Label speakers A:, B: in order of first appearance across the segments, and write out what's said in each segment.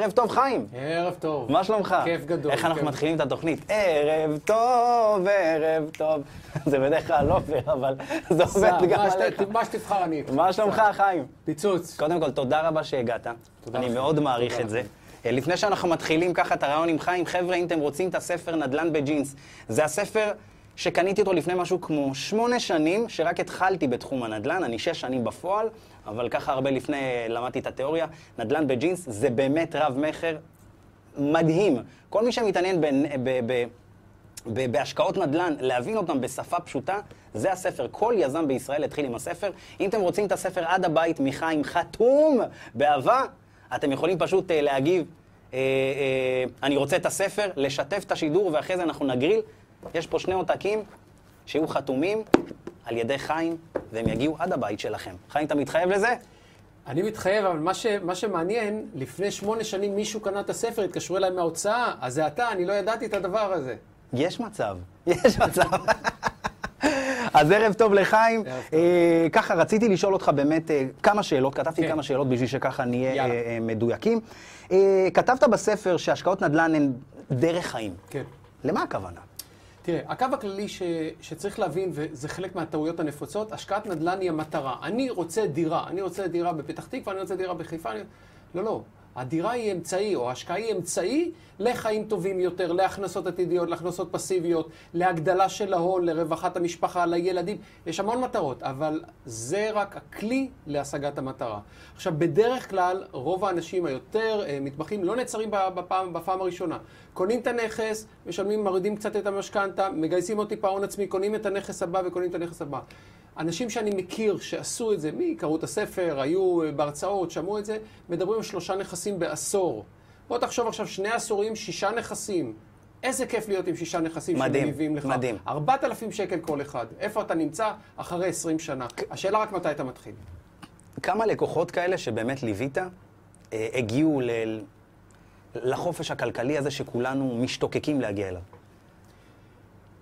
A: ערב טוב, חיים.
B: ערב טוב.
A: מה שלומך?
B: כיף גדול.
A: איך אנחנו
B: כיף.
A: מתחילים את התוכנית? ערב טוב, ערב טוב. זה בדרך כלל לא פייר, אבל זה עובד גם עליך.
B: מה שתבחר אני.
A: מה שלומך, חיים?
B: פיצוץ.
A: קודם כל, תודה רבה שהגעת. אני. מאוד מעריך את זה. אה, לפני שאנחנו מתחילים ככה את הרעיון עם חיים, חבר'ה, אם אתם רוצים את הספר נדל"ן בג'ינס, זה הספר שקניתי אותו לפני משהו כמו שמונה שנים, שרק התחלתי בתחום הנדל"ן, אני שש שנים בפועל, אבל ככה הרבה לפני למדתי את התיאוריה. נדל"ן בג'ינס זה באמת רב-מכר מדהים. כל מי שמתעניין ב- ב- ב- ב- בהשקעות נדל"ן, להבין אותם בשפה פשוטה, זה הספר. כל יזם בישראל התחיל עם הספר. אם אתם רוצים את הספר עד הבית מחיים חתום באהבה, אתם יכולים פשוט אה, להגיב, אה, אה, אני רוצה את הספר, לשתף את השידור, ואחרי זה אנחנו נגריל. יש פה שני עותקים שיהיו חתומים על ידי חיים, והם יגיעו עד הבית שלכם. חיים, אתה מתחייב לזה?
B: אני מתחייב, אבל מה, ש, מה שמעניין, לפני שמונה שנים מישהו קנה את הספר, התקשרו אליי מההוצאה, אז זה אתה, אני לא ידעתי את הדבר הזה.
A: יש מצב, יש מצב. אז ערב טוב לחיים.
B: ערב טוב.
A: אה, ככה, רציתי לשאול אותך באמת אה, כמה שאלות, כתבתי
B: כן.
A: כמה שאלות בשביל שככה נהיה. אה, אה, מדויקים. אה, כתבת בספר שהשקעות נדל"ן הן דרך חיים.
B: כן.
A: למה הכוונה?
B: תראה, הקו הכללי ש, שצריך להבין, וזה חלק מהטעויות הנפוצות, השקעת נדל"ן היא המטרה. אני רוצה דירה, אני רוצה דירה בפתח תקווה, אני רוצה דירה בחיפה, אני... לא, לא. הדירה היא אמצעי, או ההשקעה היא אמצעי לחיים טובים יותר, להכנסות עתידיות, להכנסות פסיביות, להגדלה של ההון, לרווחת המשפחה, לילדים. יש המון מטרות, אבל זה רק הכלי להשגת המטרה. עכשיו, בדרך כלל, רוב האנשים היותר אה, מתמחים לא נעצרים בפעם, בפעם הראשונה. קונים את הנכס, משלמים, מורידים קצת את המשכנתה, מגייסים עוד טיפה הון עצמי, קונים את הנכס הבא וקונים את הנכס הבא. אנשים שאני מכיר שעשו את זה, מי קראו את הספר, היו בהרצאות, שמעו את זה, מדברים על שלושה נכסים בעשור. בוא תחשוב עכשיו, שני עשורים, שישה נכסים. איזה כיף להיות עם שישה נכסים
A: מדהים,
B: שמניבים לך.
A: מדהים.
B: 4,000 שקל כל אחד. איפה אתה נמצא אחרי 20 שנה? השאלה רק מתי אתה מתחיל.
A: כמה לקוחות כאלה שבאמת ליווית, אה, הגיעו ל- לחופש הכלכלי הזה שכולנו משתוקקים להגיע אליו?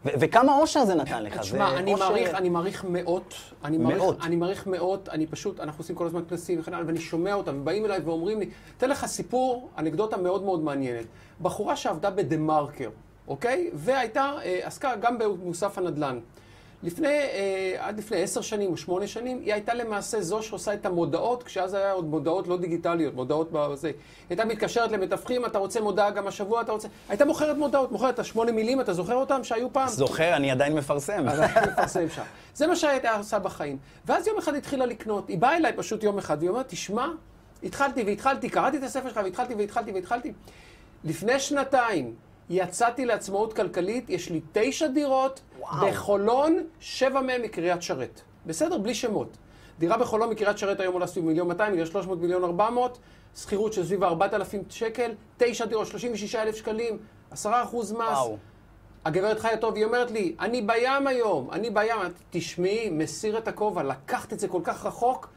A: ו- וכמה אושר זה נתן לך?
B: תשמע, אני
A: אושר-
B: מעריך, אני מעריך מאות. אני מעריך,
A: מאות.
B: אני מעריך מאות, אני פשוט, אנחנו עושים כל הזמן כנסים וכן הלאה, ואני שומע אותם, ובאים אליי ואומרים לי, אתן לך סיפור, אנקדוטה מאוד מאוד מעניינת. בחורה שעבדה בדה מרקר, אוקיי? והייתה, אה, עסקה גם במוסף הנדל"ן. לפני, אה, עד לפני עשר שנים או שמונה שנים, היא הייתה למעשה זו שעושה את המודעות, כשאז היה עוד מודעות לא דיגיטליות, מודעות בזה. היא הייתה מתקשרת למתווכים, אתה רוצה מודעה גם השבוע, אתה רוצה... הייתה מוכרת מודעות, מוכרת את השמונה מילים, אתה זוכר אותם שהיו פעם?
A: זוכר, אני עדיין מפרסם.
B: אנחנו נפרסם שם. זה מה שהייתה עושה בחיים. ואז יום אחד התחילה לקנות. היא באה אליי פשוט יום אחד, והיא אומרת, תשמע, התחלתי והתחלתי, קראתי את הספר שלך והתחלתי והתחלתי והתחלתי. לפני שנתיים יצאתי לעצמאות כלכלית, יש לי תשע דירות
A: וואו.
B: בחולון, שבע מהן מקריית שרת. בסדר? בלי שמות. דירה בחולון מקריית שרת היום עולה סביב מיליון 200, מיליון 300, מיליון 400, שכירות של סביב 4,000 שקל, תשע דירות, 36,000 שקלים, 10 אחוז מס.
A: וואו.
B: הגברת חיה טוב, היא אומרת לי, אני בים היום, אני בים. תשמעי, מסיר את הכובע, לקחת את זה כל כך רחוק,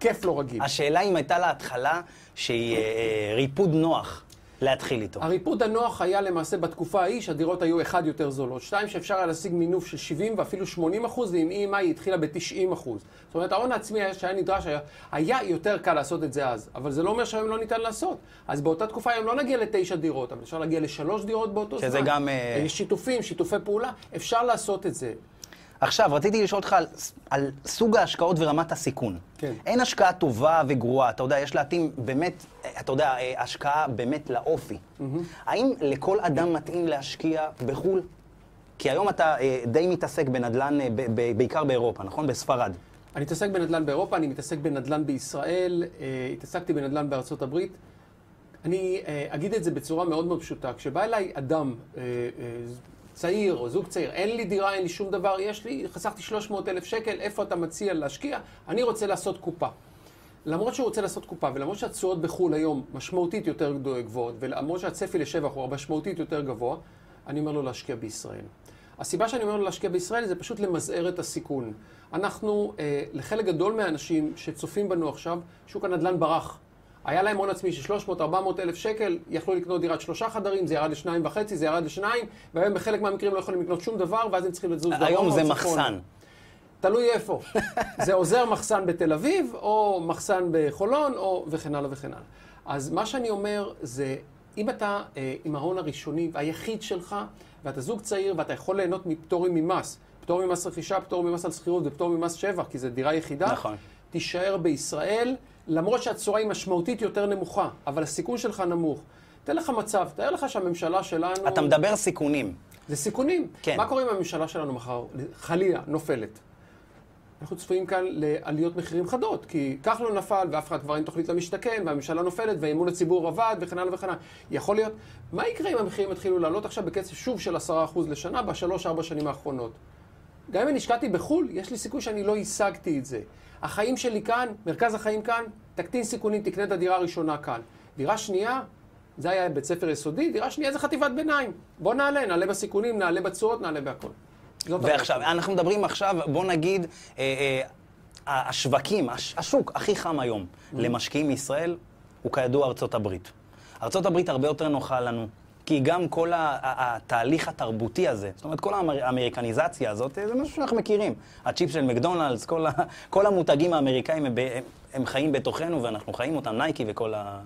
B: כיף לא רגיל.
A: השאלה אם הייתה לה התחלה שהיא אה, אה, ריפוד נוח להתחיל איתו.
B: הריפוד הנוח היה למעשה בתקופה ההיא שהדירות היו אחד יותר זולות, שתיים שאפשר היה להשיג מינוף של 70 ואפילו 80 אחוז, ועם EMI היא התחילה ב-90 אחוז. זאת אומרת, ההון העצמי היה- שהיה נדרש היה, היה יותר קל לעשות את זה אז, אבל זה לא אומר שהיום לא ניתן לעשות. אז באותה תקופה היום לא נגיע לתשע דירות, אבל אפשר להגיע לשלוש דירות באותו זמן.
A: שזה גם, אה,
B: שיתופים, שיתופי פעולה, אפשר לעשות את זה.
A: עכשיו, רציתי לשאול אותך על, על סוג ההשקעות ורמת הסיכון.
B: כן.
A: אין השקעה טובה וגרועה, אתה יודע, יש להתאים באמת, אתה יודע, אה, השקעה באמת לאופי. האם לכל אדם מתאים להשקיע בחו"ל? כי היום אתה אה, די מתעסק בנדל"ן, אה, ב- ב- בעיקר באירופה, נכון? בספרד.
B: אני מתעסק בנדל"ן באירופה, אני מתעסק בנדל"ן בישראל, אה, התעסקתי בנדל"ן בארצות הברית. אני אה, אגיד את זה בצורה מאוד מאוד פשוטה. כשבא אליי אדם, אה, אה, צעיר או זוג צעיר, אין לי דירה, אין לי שום דבר, יש לי, חסכתי 300 אלף שקל, איפה אתה מציע להשקיע? אני רוצה לעשות קופה. למרות שהוא רוצה לעשות קופה, ולמרות שהתשואות בחו"ל היום משמעותית יותר גבוהות, ולמרות שהצפי לשבח הוא משמעותית יותר גבוה, אני אומר לו להשקיע בישראל. הסיבה שאני אומר לו להשקיע בישראל זה פשוט למזער את הסיכון. אנחנו, אה, לחלק גדול מהאנשים שצופים בנו עכשיו, שוק הנדל"ן ברח. היה להם הון עצמי של 300-400 אלף שקל, יכלו לקנות דירת שלושה חדרים, זה ירד לשניים וחצי, זה ירד לשניים, והיום בחלק מהמקרים לא יכולים לקנות שום דבר, ואז הם צריכים לזוז דרומה
A: היום זה. מחסן.
B: תלוי איפה. זה עוזר מחסן בתל אביב, או מחסן בחולון, או וכן הלאה וכן הלאה. אז מה שאני אומר זה, אם אתה אה, עם ההון הראשוני והיחיד שלך, ואתה זוג צעיר ואתה יכול ליהנות מפטורים ממס, פטור ממס רכישה, פטור ממס על שכירות ופטור ממס שבח, כי זו דירה יחידה,
A: נכון.
B: תישאר בישראל, למרות שהתשואה היא משמעותית יותר נמוכה, אבל הסיכון שלך נמוך. תן לך מצב, תאר לך שהממשלה שלנו...
A: אתה מדבר סיכונים.
B: זה סיכונים.
A: כן.
B: מה קורה אם הממשלה שלנו מחר, חלילה, נופלת? אנחנו צפויים כאן לעליות מחירים חדות, כי כחלון נפל ואף אחד כבר אין תוכנית למשתכן, והממשלה נופלת ואמון הציבור עבד וכן הלאה וכן הלאה. יכול להיות, מה יקרה אם המחירים יתחילו לעלות עכשיו בקצב שוב של 10% לשנה בשלוש-ארבע שנים האחרונות? גם אם השקעתי בחו"ל, יש לי סיכוי שאני לא השגתי את זה. החיים שלי כאן, מרכז החיים כאן, תקטין סיכונים, תקנה את הדירה הראשונה כאן. דירה שנייה, זה היה בית ספר יסודי, דירה שנייה זה חטיבת ביניים. בוא נעלה, נעלה בסיכונים, נעלה בתשואות, נעלה בהכל.
A: ועכשיו, אנחנו מדברים עכשיו, בוא נגיד, אה, אה, השווקים, הש, השוק הכי חם היום
B: Mm-hmm.
A: למשקיעים מישראל הוא כידוע ארצות הברית. ארצות הברית הרבה יותר נוחה לנו. כי גם כל התהליך התרבותי הזה, זאת אומרת, כל האמר- האמריקניזציה הזאת, זה משהו שאנחנו מכירים. הצ'יפ של מקדונלדס, כל, כל המותגים האמריקאים, הם, הם, הם חיים בתוכנו ואנחנו חיים אותם, נייקי וכל ה...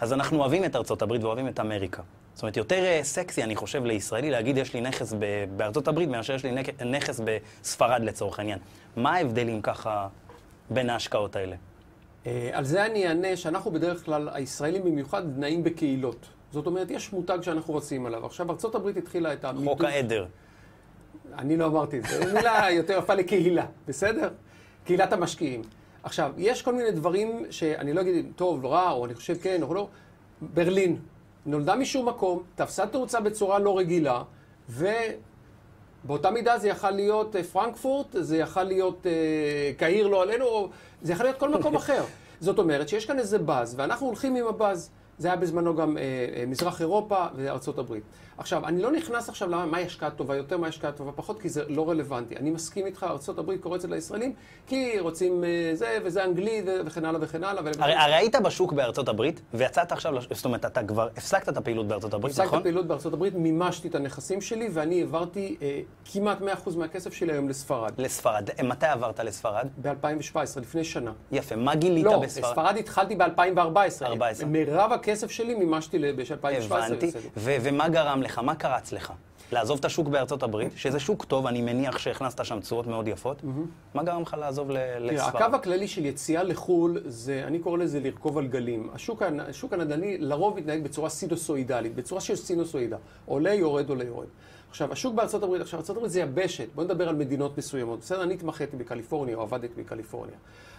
A: אז אנחנו אוהבים את ארצות הברית ואוהבים את אמריקה. זאת אומרת, יותר אה, סקסי, אני חושב, לישראלי להגיד יש לי נכס בארצות הברית מאשר יש לי נכס בספרד לצורך העניין. מה ההבדלים ככה בין ההשקעות האלה?
B: אה, על זה אני אענה שאנחנו בדרך כלל, הישראלים במיוחד, נעים בקהילות. זאת אומרת, יש מותג שאנחנו רוצים עליו. עכשיו, ארה"ב התחילה את המיתוג...
A: חוק העדר.
B: אני לא אמרתי את זה. זו מילה יותר יפה לקהילה, בסדר? קהילת המשקיעים. עכשיו, יש כל מיני דברים שאני לא אגיד אם טוב, לא רע, או אני חושב כן, או לא. ברלין, נולדה משום מקום, תפסה תאוצה בצורה לא רגילה, ובאותה מידה זה יכל להיות אה, פרנקפורט, זה יכל להיות אה, קהיר לא עלינו, או זה יכול להיות כל מקום אחר. זאת אומרת שיש כאן איזה באז, ואנחנו הולכים עם הבאז. זה היה בזמנו גם אה, אה, מזרח אירופה וארצות הברית. עכשיו, אני לא נכנס עכשיו למה מהי השקעה טובה יותר, מהי השקעה טובה פחות, כי זה לא רלוונטי. אני מסכים איתך, ארצות הברית קורצת לישראלים, כי רוצים אה, זה, וזה אנגלי, וכן הלאה וכן הלאה.
A: הרי, הרי היית בשוק בארצות הברית, ויצאת עכשיו, זאת אומרת, אתה כבר הפסקת את הפעילות בארצות הברית,
B: הפסקתי
A: נכון?
B: פעילות בארצות הברית, מימשתי את הנכסים שלי, ואני העברתי אה, כמעט 100% מהכסף שלי היום לספרד.
A: לספרד. מתי עברת לספרד?
B: ב-2017, לפני שנה.
A: יפה. מה גילית
B: לא,
A: בספרד?
B: בספרד התחלתי ב-2014.
A: 14.
B: מירב הכסף שלי מימשתי ב-2017.
A: הבנתי. ו- ומה גרם לך? מה קרץ לך? לעזוב את השוק בארצות הברית, שזה שוק טוב, אני מניח שהכנסת שם תשואות מאוד יפות. מה גרם לך לעזוב לספרד?
B: הקו הכללי של יציאה לחו"ל, זה, אני קורא לזה לרכוב על גלים. השוק, השוק הנדל"ני לרוב מתנהג בצורה סינוסואידלית, בצורה של סינוסואידה. עולה, יורד, עולה, יורד. עכשיו, השוק בארצות הברית, עכשיו, ארצות הברית זה יבשת. בואו נדבר על מדינות מסוימות. בסדר, אני התמחיתי בקליפורניה, או עבדתי בקליפורניה.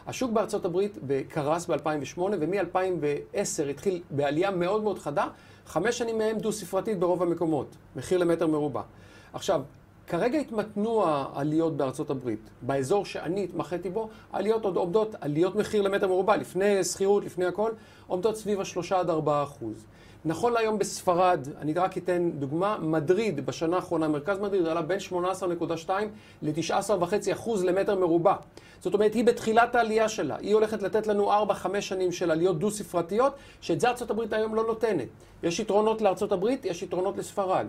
B: השוק בארצות הברית קרס ב-2008, ומ-2010 התחיל בעלייה מאוד מאוד חדה, חמש שנים מהם דו-ספרתית ברוב המקומות, מחיר למטר מרובע. עכשיו, כרגע התמתנו העליות בארצות הברית. באזור שאני התמחיתי בו, העליות עוד עומדות, עליות מחיר למטר מרובע, לפני שכירות, לפני הכל, עומדות סביב ה-3 עד 4 אחוז. נכון להיום בספרד, אני רק אתן דוגמה, מדריד בשנה האחרונה, מרכז מדריד עלה בין 18.2 ל-19.5 אחוז למטר מרובע. זאת אומרת, היא בתחילת העלייה שלה. היא הולכת לתת לנו 4-5 שנים של עליות דו-ספרתיות, שאת זה הברית היום לא נותנת. יש יתרונות הברית, יש יתרונות לספרד.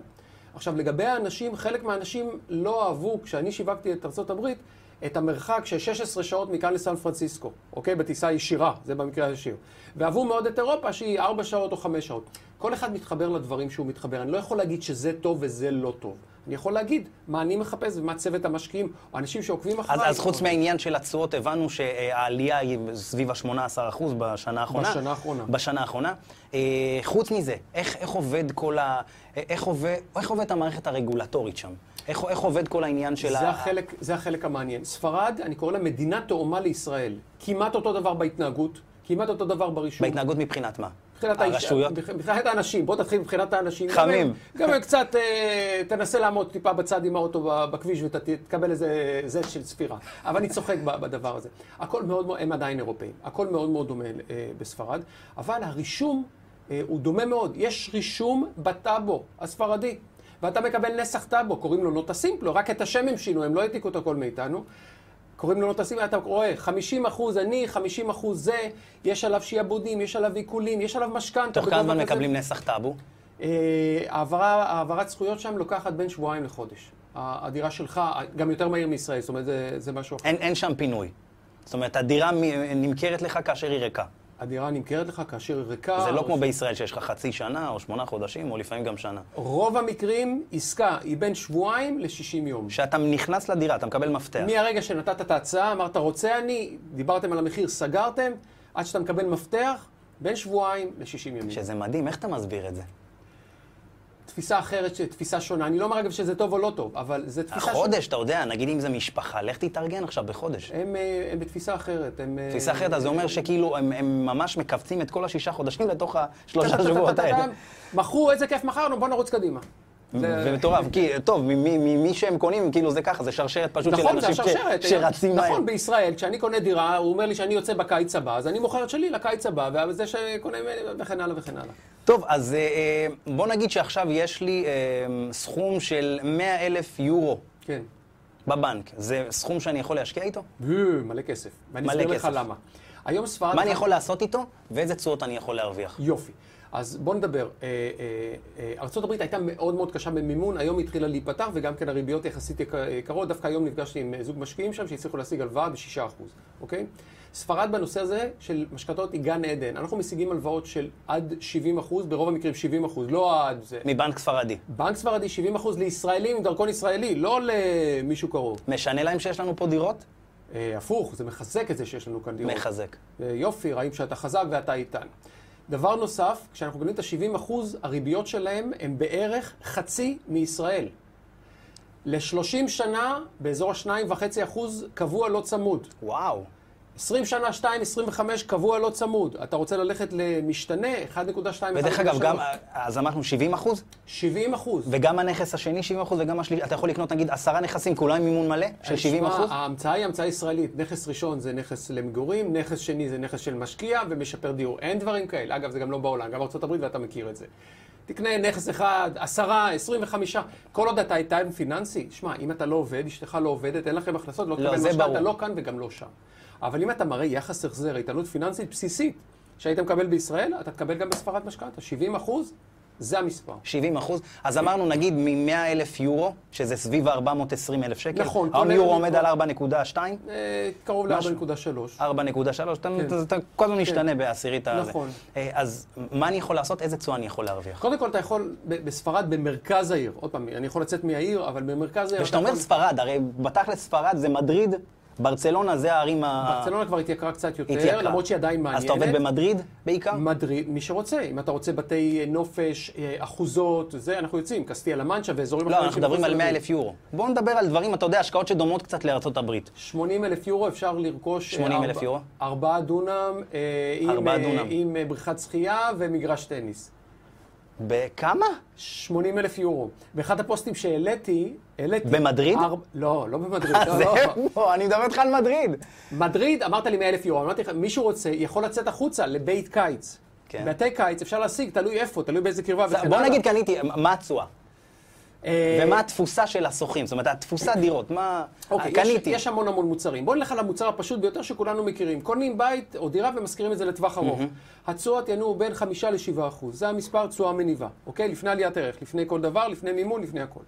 B: עכשיו, לגבי האנשים, חלק מהאנשים לא אהבו, כשאני שיווקתי את הברית, את המרחק של 16 שעות מכאן לסן פרנסיסקו, אוקיי? בטיסה ישירה, זה במקרה הישיר. ואהבו מאוד את אירופה, שהיא 4 שעות או 5 שעות. כל אחד מתחבר לדברים שהוא מתחבר. אני לא יכול להגיד שזה טוב וזה לא טוב. אני יכול להגיד מה אני מחפש ומה צוות המשקיעים, או אנשים שעוקבים
A: אז,
B: אחריי.
A: אז חוץ מהעניין של התשואות, הבנו שהעלייה היא סביב ה-18% בשנה האחרונה.
B: בשנה האחרונה.
A: בשנה האחרונה. אה, חוץ מזה, איך, איך עובד כל ה... איך עובד, איך עובד המערכת הרגולטורית שם? איך, איך עובד כל העניין של
B: זה
A: ה...
B: החלק, זה החלק המעניין. ספרד, אני קורא לה מדינה תאומה לישראל. כמעט אותו דבר בהתנהגות, כמעט אותו דבר ברישום.
A: בהתנהגות מבחינת מה?
B: מבחינת
A: הרשויות?
B: מבחינת האנשים, בוא תתחיל מבחינת האנשים.
A: חמים.
B: גם הם קצת, אה, תנסה לעמוד טיפה בצד עם האוטו בכביש ותקבל איזה זט של ספירה. אבל אני צוחק בדבר הזה. הכל מאוד מאוד, הם עדיין אירופאים. הכל מאוד מאוד דומה אה, בספרד, אבל הרישום אה, הוא דומה מאוד. יש רישום בטאבו הספרדי. ואתה מקבל נסח טאבו, קוראים לו נוטה סימפלו, רק את השם הם שינו, הם לא העתיקו את הכל מאיתנו. קוראים לו נוטה סימפלו, אתה רואה, 50 אחוז אני, 50 אחוז זה, יש עליו שיעבודים, יש עליו עיקולים, יש עליו משכנתה.
A: תוך כמה זמן. מקבלים נסח טאבו?
B: אה, העברת זכויות שם לוקחת בין שבועיים לחודש. הדירה שלך, גם יותר מהיר מישראל, זאת אומרת, זה, זה משהו אחר.
A: אין, אין שם פינוי. זאת אומרת, הדירה נמכרת לך כאשר היא ריקה.
B: הדירה נמכרת לך כאשר היא ריקה.
A: זה לא
B: או
A: כמו
B: ש-
A: בישראל שיש לך חצי שנה, או שמונה חודשים, או לפעמים גם שנה.
B: רוב המקרים, עסקה היא בין שבועיים ל-60 יום.
A: כשאתה נכנס לדירה, אתה מקבל מפתח.
B: מהרגע שנתת את ההצעה, אמרת רוצה אני, דיברתם על המחיר, סגרתם, עד שאתה מקבל מפתח, בין שבועיים ל-60 ימים.
A: שזה מדהים, איך אתה מסביר את זה?
B: תפיסה אחרת, ש- תפיסה שונה. אני לא אומר אגב שזה טוב או לא טוב, אבל זה תפיסה שונה.
A: החודש, אתה יודע, נגיד אם זה משפחה, לך תתארגן עכשיו בחודש.
B: הם, אה, הם בתפיסה אחרת. הם, אה,
A: תפיסה אחרת, אז זה אומר שכאילו הם, הם ממש מכווצים את כל השישה חודשים לתוך השלושה שבועות האלה.
B: מכרו, איזה כיף מכרנו, בוא נרוץ קדימה. זה-
A: ומטורף, כי טוב, ממי שהם קונים, כאילו זה ככה, זה שרשרת פשוט של
B: נכון,
A: אנשים. שרצים מהר.
B: נכון, בישראל, כשאני קונה דירה, הוא אומר לי שאני יוצא בקיץ הבא, אז אני מוכר את שלי לקיץ הבא, וזה שקונה ממני, וכן הלאה וכן הלאה.
A: טוב, אז אה, אה, בוא נגיד שעכשיו יש לי אה, סכום של 100 אלף יורו
B: כן.
A: בבנק. זה סכום שאני יכול להשקיע איתו?
B: אה, מלא כסף. ואני
A: מלא
B: אסביר לך
A: כסף.
B: למה. היום ספרד...
A: מה אני יכול לעשות איתו, ואיזה תשואות אני יכול להרוויח?
B: יופי. אז בוא נדבר. אה, אה, אה, ארה"ב הייתה מאוד מאוד קשה במימון, היום היא התחילה להיפתח, וגם כן הריביות יחסית יקר- יקרות. דווקא היום נפגשתי עם זוג משקיעים שם, שהצליחו להשיג הלוואה ב-6%, אוקיי? ספרד בנושא הזה של משכנתאות היא גן עדן. אנחנו משיגים הלוואות של עד 70%, ברוב המקרים 70%, לא עד זה.
A: מבנק ספרדי.
B: בנק ספרדי 70% לישראלים עם דרכון ישראלי, לא למישהו קרוב.
A: משנה להם שיש לנו פה דירות?
B: אה, הפוך, זה מחזק את זה שיש לנו כאן דירות.
A: מחזק.
B: אה, יופי, רואים שאתה חזק ואתה איתן. דבר נוסף, כשאנחנו מקבלים את ה-70 אחוז, הריביות שלהם הן בערך חצי מישראל. ל-30 שנה, באזור ה-2.5 אחוז קבוע לא צמוד.
A: וואו.
B: 20 שנה, 2.25 קבוע לא צמוד. אתה רוצה ללכת למשתנה, 1.2,
A: ודרך אגב,
B: 1.3.
A: גם, אז אמרנו 70 אחוז,
B: 70 אחוז.
A: וגם הנכס השני 70 אחוז, וגם השלישי, אתה יכול לקנות נגיד עשרה נכסים, כולם עם מימון מלא של 70 אחוז?
B: ההמצאה היא המצאה ישראלית. נכס ראשון זה נכס למגורים, נכס שני זה נכס של משקיע ומשפר דיור. אין דברים כאלה. אגב, זה גם לא בעולם, גם הברית ואתה מכיר את זה. תקנה נכס אחד, עשרה, עשרים וחמישה, כל עוד אתה איתן פיננסי. שמע, אם אתה לא עובד, אשתך לא עובדת, אין לכם הכנסות, לא
A: לא,
B: תקבל משכנתה,
A: ברור.
B: לא כאן וגם לא שם. אבל אם אתה מראה יחס החזר, איתנות פיננסית בסיסית, שהיית מקבל בישראל, אתה תקבל גם בספרד משכנתה. 70 אחוז, זה המספר.
A: 70 אחוז. אז אמרנו, נגיד, מ-100 אלף יורו, שזה סביב ה-420 אלף שקל.
B: נכון,
A: היום יורו עומד על 4.2,
B: אה, קרוב
A: משהו.
B: ל-4.3.
A: 4.3, אתה-
B: כן.
A: אתה כל הזמן משתנה בעשירית הזה.
B: נכון.
A: אה, אז מה אני יכול לעשות? איזה תשואה אני יכול להרוויח?
B: קודם כל, אתה יכול, בספרד, במרכז העיר, עוד פעם, אני יכול לצאת מהעיר, אבל במרכז העיר...
A: וכשאתה
B: אתה
A: אומר ספרד, הרי בתכל'ס ספרד זה מדריד, ברצלונה זה הערים ה...
B: ברצלונה כבר התייקרה קצת יותר,
A: התייקרה.
B: למרות שהיא עדיין מעניינת.
A: אז אתה עובד במדריד בעיקר?
B: מדריד, מי שרוצה. אם אתה רוצה בתי נופש, אה, אחוזות, זה, אנחנו יוצאים, קסטיה למנצ'ה ואזורים
A: לא, אנחנו מדברים על 100
B: לתל
A: אלף יורו. בואו נדבר על דברים, אתה יודע, השקעות שדומות קצת לארצות הברית.
B: 80 אלף יורו אפשר לרכוש... אה,
A: 80,000
B: ארבע-
A: יורו?
B: ארבעה דונם, אה, עם, אה,
A: דונם.
B: עם אה, בריכת שחייה ומגרש טניס.
A: בכמה?
B: 80 אלף יורו. באחד הפוסטים שהעליתי, העליתי...
A: במדריד?
B: ארבע- לא, לא במדריד. לא, לא.
A: בוא, אני מדבר איתך על מדריד.
B: מדריד, אמרת לי 100 אלף יורו, אמרתי לך, מישהו רוצה, יכול לצאת החוצה לבית קיץ.
A: כן.
B: בתי קיץ אפשר להשיג, תלוי איפה, תלוי באיזה קרבה וכן
A: בוא. נגיד קניתי, מה התשואה?
B: אה,
A: ומה התפוסה של השוכרים? זאת אומרת, התפוסה דירות, מה...
B: אוקיי, יש,
A: קניתי.
B: יש המון המון מוצרים. בוא נלך על המוצר הפשוט ביותר שכולנו מכירים. קונים בית או דירה ומשכירים את זה לטווח ארוך. התשואות ינועו בין 5 ל-7 אחוז. זה המספר תשואה מניבה, אוקיי? לפני עליית ערך, לפני כל דבר, לפני מימון, לפני הכל.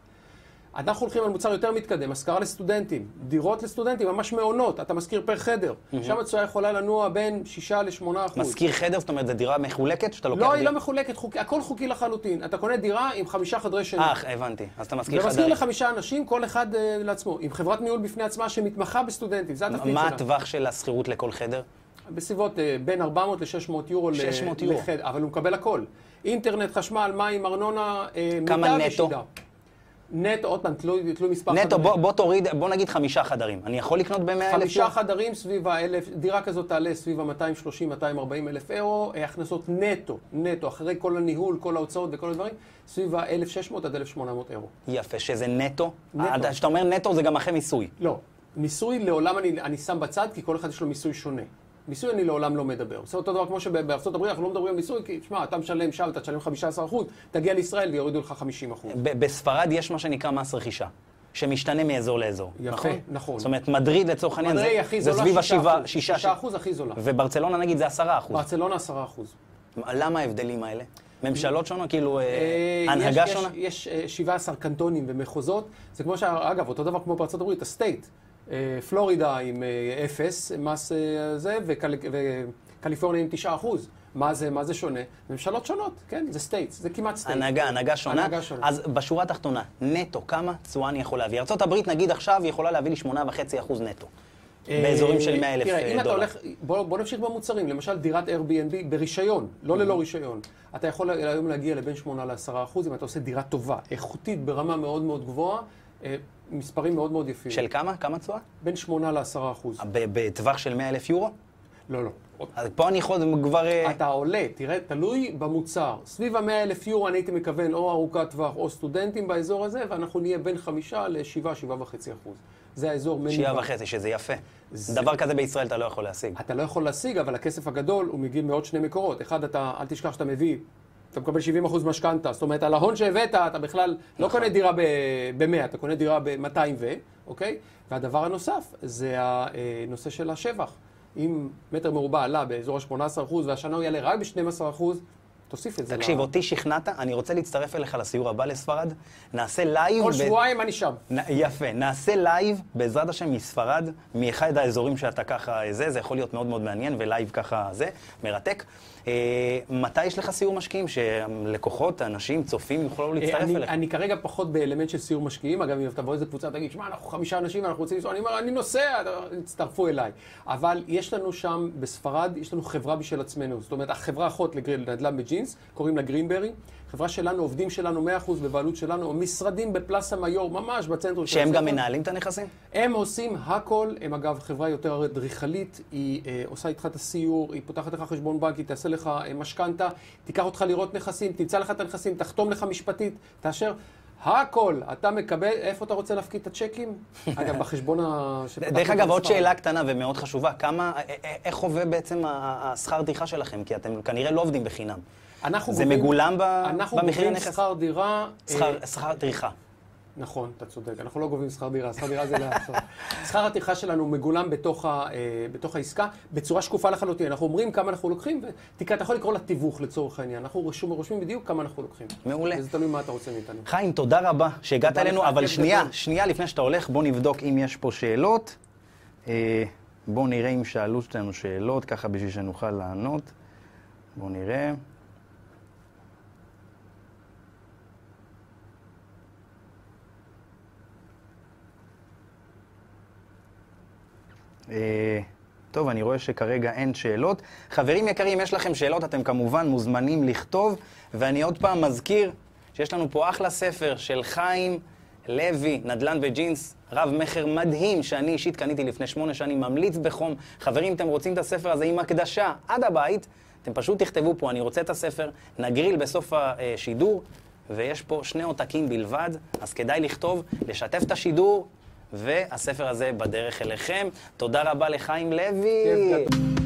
B: אנחנו הולכים על מוצר יותר מתקדם, השכרה לסטודנטים, דירות לסטודנטים, ממש מעונות, אתה משכיר פר חדר. שם התשואה יכולה לנוע בין 6 ל-8 אחוז.
A: משכיר חדר, זאת אומרת, זו דירה מחולקת שאתה לוקח...
B: לא, היא לא מחולקת, חוקי, הכל חוקי לחלוטין. אתה קונה דירה עם חמישה חדרי שינה.
A: אה, הבנתי. אז אתה משכיר
B: ומשכיר
A: חדר.
B: לחמישה אנשים, כל אחד אה, לעצמו, עם חברת ניהול בפני עצמה שמתמחה בסטודנטים, זה התפקיד
A: מה
B: שלה.
A: הטווח של השכירות לכל חדר?
B: בסביבות אה, בין 400 ל-600 יורו. ל-
A: 600 יורו.
B: לחדר, אבל הוא מקבל הכל. אינטרנט, חשמל, מים, ארנונה, אה,
A: כמה
B: מיטה
A: נטו?
B: נטו, עוד פעם, תלוי תלוי מספר
A: נטו,
B: חדרים.
A: בוא, בוא תוריד, בוא נגיד חמישה חדרים. אני יכול לקנות ב-100 אלף
B: חמישה חדרים סביב האלף, דירה כזאת תעלה סביב ה-230-240 אלף אירו, הכנסות נטו, נטו, אחרי כל הניהול, כל ההוצאות וכל הדברים, סביב ה-1,600 עד 1,800 אירו.
A: יפה, שזה נטו.
B: נטו.
A: אתה- כשאתה אומר נטו זה גם אחרי מיסוי.
B: לא, מיסוי לעולם אני, אני שם בצד, כי כל אחד יש לו מיסוי שונה. מיסוי אני לעולם לא מדבר. זה אותו דבר כמו שבארצות הברית אנחנו לא מדברים על מיסוי, כי תשמע, אתה משלם שם, אתה תשלם 15%, תגיע לישראל ויורידו לך 50%.
A: ב- בספרד יש מה שנקרא מס רכישה, שמשתנה מאזור לאזור.
B: יפה,
A: נכון?
B: נכון.
A: זאת אומרת, מדריד לצורך העניין זה, זה סביב
B: 6%,
A: השבעה, שישה,
B: 6% הכי זולה.
A: וברצלונה נגיד זה עשרה אחוז.
B: ברצלונה 10%.
A: למה ההבדלים האלה? ממשלות שונות? כאילו, אה,
B: אה,
A: הנהגה
B: יש-
A: שונה?
B: יש, יש אה, 17 קנטונים ומחוזות, זה כמו ש... אגב, אותו דבר כמו בארצות הברית, ה state. אה, פלורידה עם אה, אפס מס אה, זה, וקל... קליפורניה עם 9 אחוז. מה זה, מה זה שונה? ממשלות שונות, כן? זה states, זה כמעט states.
A: הנהגה, הנהגה שונה.
B: הנהגה שונה.
A: אז בשורה התחתונה, נטו, כמה תשואה אני יכול להביא? ארה"ב, נגיד עכשיו, יכולה להביא לי 8.5% נטו. באזורים של 100 אלף
B: תראה, אם אתה
A: דולר.
B: הולך, בוא, בוא נמשיך במוצרים, למשל דירת Airbnb ברישיון, לא ללא רישיון. אתה יכול היום להגיע לבין 8 ל-10 אחוז, אם אתה עושה דירה טובה, איכותית ברמה מאוד מאוד גבוהה, מספרים מאוד מאוד יפים.
A: של כמה? כמה תשואה?
B: בין 8 ל-10 אחוז.
A: בטווח של 100 אלף יורו?
B: לא, לא.
A: אז פה אני יכול כבר... אה,
B: אתה עולה, תראה, תלוי במוצר. סביב ה-100 אלף יורו אני הייתי מכוון או ארוכת טווח או סטודנטים באזור הזה, ואנחנו נהיה בין 5 ל-7, 7.5 אחוז. זה האזור מניבה.
A: שיעה וחצי, שזה יפה.
B: זה-
A: דבר כזה בישראל אתה לא יכול להשיג.
B: אתה לא יכול להשיג, אבל הכסף הגדול הוא מגיע מעוד שני מקורות. אחד, אתה, אל תשכח שאתה מביא, אתה מקבל 70% משכנתה. זאת אומרת, על ההון שהבאת, אתה בכלל לא קונה דירה ב-100, אתה קונה דירה ב-200 ו, אוקיי? והדבר הנוסף, זה הנושא של השבח. אם מטר מרובע עלה באזור ה-18% והשנה הוא יעלה רק ב-12%, תוסיף את זה.
A: תקשיב,
B: ל-
A: אותי שכנעת, אני רוצה להצטרף אליך לסיור הבא לספרד. נעשה live...
B: כל
A: ב-
B: שבועיים אני שם.
A: נ- יפה, נעשה live, בעזרת השם, מספרד, מאחד האזורים שאתה ככה זה, זה יכול להיות מאוד מאוד מעניין, ו live ככה זה, מרתק. אה, מתי יש לך סיור משקיעים, שלקוחות, אנשים, צופים, יוכלו להצטרף
B: אני,
A: אליך?
B: אני כרגע פחות באלמנט של סיור משקיעים, אגב, אם תבוא איזה קבוצה, תגיד, שמע, אנחנו חמישה אנשים ואנחנו רוצים לנסוע, אני אומר, אני נוסע, תצטרפו אליי. אבל יש לנו שם, בספרד, יש לנו חברה משל עצמנו. זאת אומרת, החברה אחות לגריל- לנדל"ן בג'ינס, קוראים לה גרינברי. חברה שלנו, עובדים שלנו, 100% בבעלות שלנו, משרדים בפלאסה מיור, ממש בצנטרום של
A: שהם גם. מנהלים את הנכסים?
B: הם עושים הכל, הם אגב חברה יותר אדריכלית, היא אה, עושה איתך את הסיור, היא פותחת לך חשבון בנק, היא תעשה לך אה, משכנתה, תיקח אותך לראות נכסים, תמצא לך את הנכסים, תחתום לך משפטית, תאשר. הכל, אתה מקבל, איפה אתה רוצה להפקיד את הצ'קים? אגב, בחשבון ה...
A: דרך אגב, עוד. שאלה קטנה ומאוד חשובה, כמה, א- א- איך עובד בעצם השכר טרחה שלכם? כי אתם כנראה לא עובדים בחינם.
B: אנחנו
A: זה
B: גובים-
A: מגולם ב-
B: אנחנו
A: במחיר
B: גובים
A: הנכס?
B: שכר דירה... אה,
A: שכר- שכר טרחה.
B: נכון, אתה צודק. אנחנו לא גובים שכר דירה, שכר דירה זה לאחר. שכר הטרחה שלנו מגולם בתוך, ה, אה, בתוך העסקה בצורה שקופה לחלוטין. אנחנו אומרים כמה אנחנו לוקחים, ותקרא, אתה יכול לקרוא לה תיווך לצורך העניין. אנחנו רושמים, רושמים בדיוק כמה אנחנו לוקחים.
A: מעולה.
B: וזה תלוי מה אתה רוצה מאיתנו.
A: חיים, תודה רבה שהגעת אלינו, אבל שנייה,
B: גדול.
A: שנייה לפני שאתה הולך, בוא נבדוק אם יש פה שאלות. אה, בוא נראה אם שאלו אותנו שאלות, ככה בשביל שנוכל לענות. בוא נראה. טוב, אני רואה שכרגע אין שאלות. חברים יקרים, יש לכם שאלות, אתם כמובן מוזמנים לכתוב. ואני עוד פעם מזכיר שיש לנו פה אחלה ספר של חיים לוי, נדל"ן וג'ינס, רב מכר מדהים, שאני אישית קניתי לפני שמונה שנים, ממליץ בחום. חברים, אתם רוצים את הספר הזה עם הקדשה עד הבית, אתם פשוט תכתבו פה, אני רוצה את הספר, נגריל בסוף השידור, ויש פה שני עותקים בלבד, אז כדאי לכתוב, לשתף את השידור, והספר הזה בדרך אליכם. תודה רבה לחיים לוי.
B: כיף.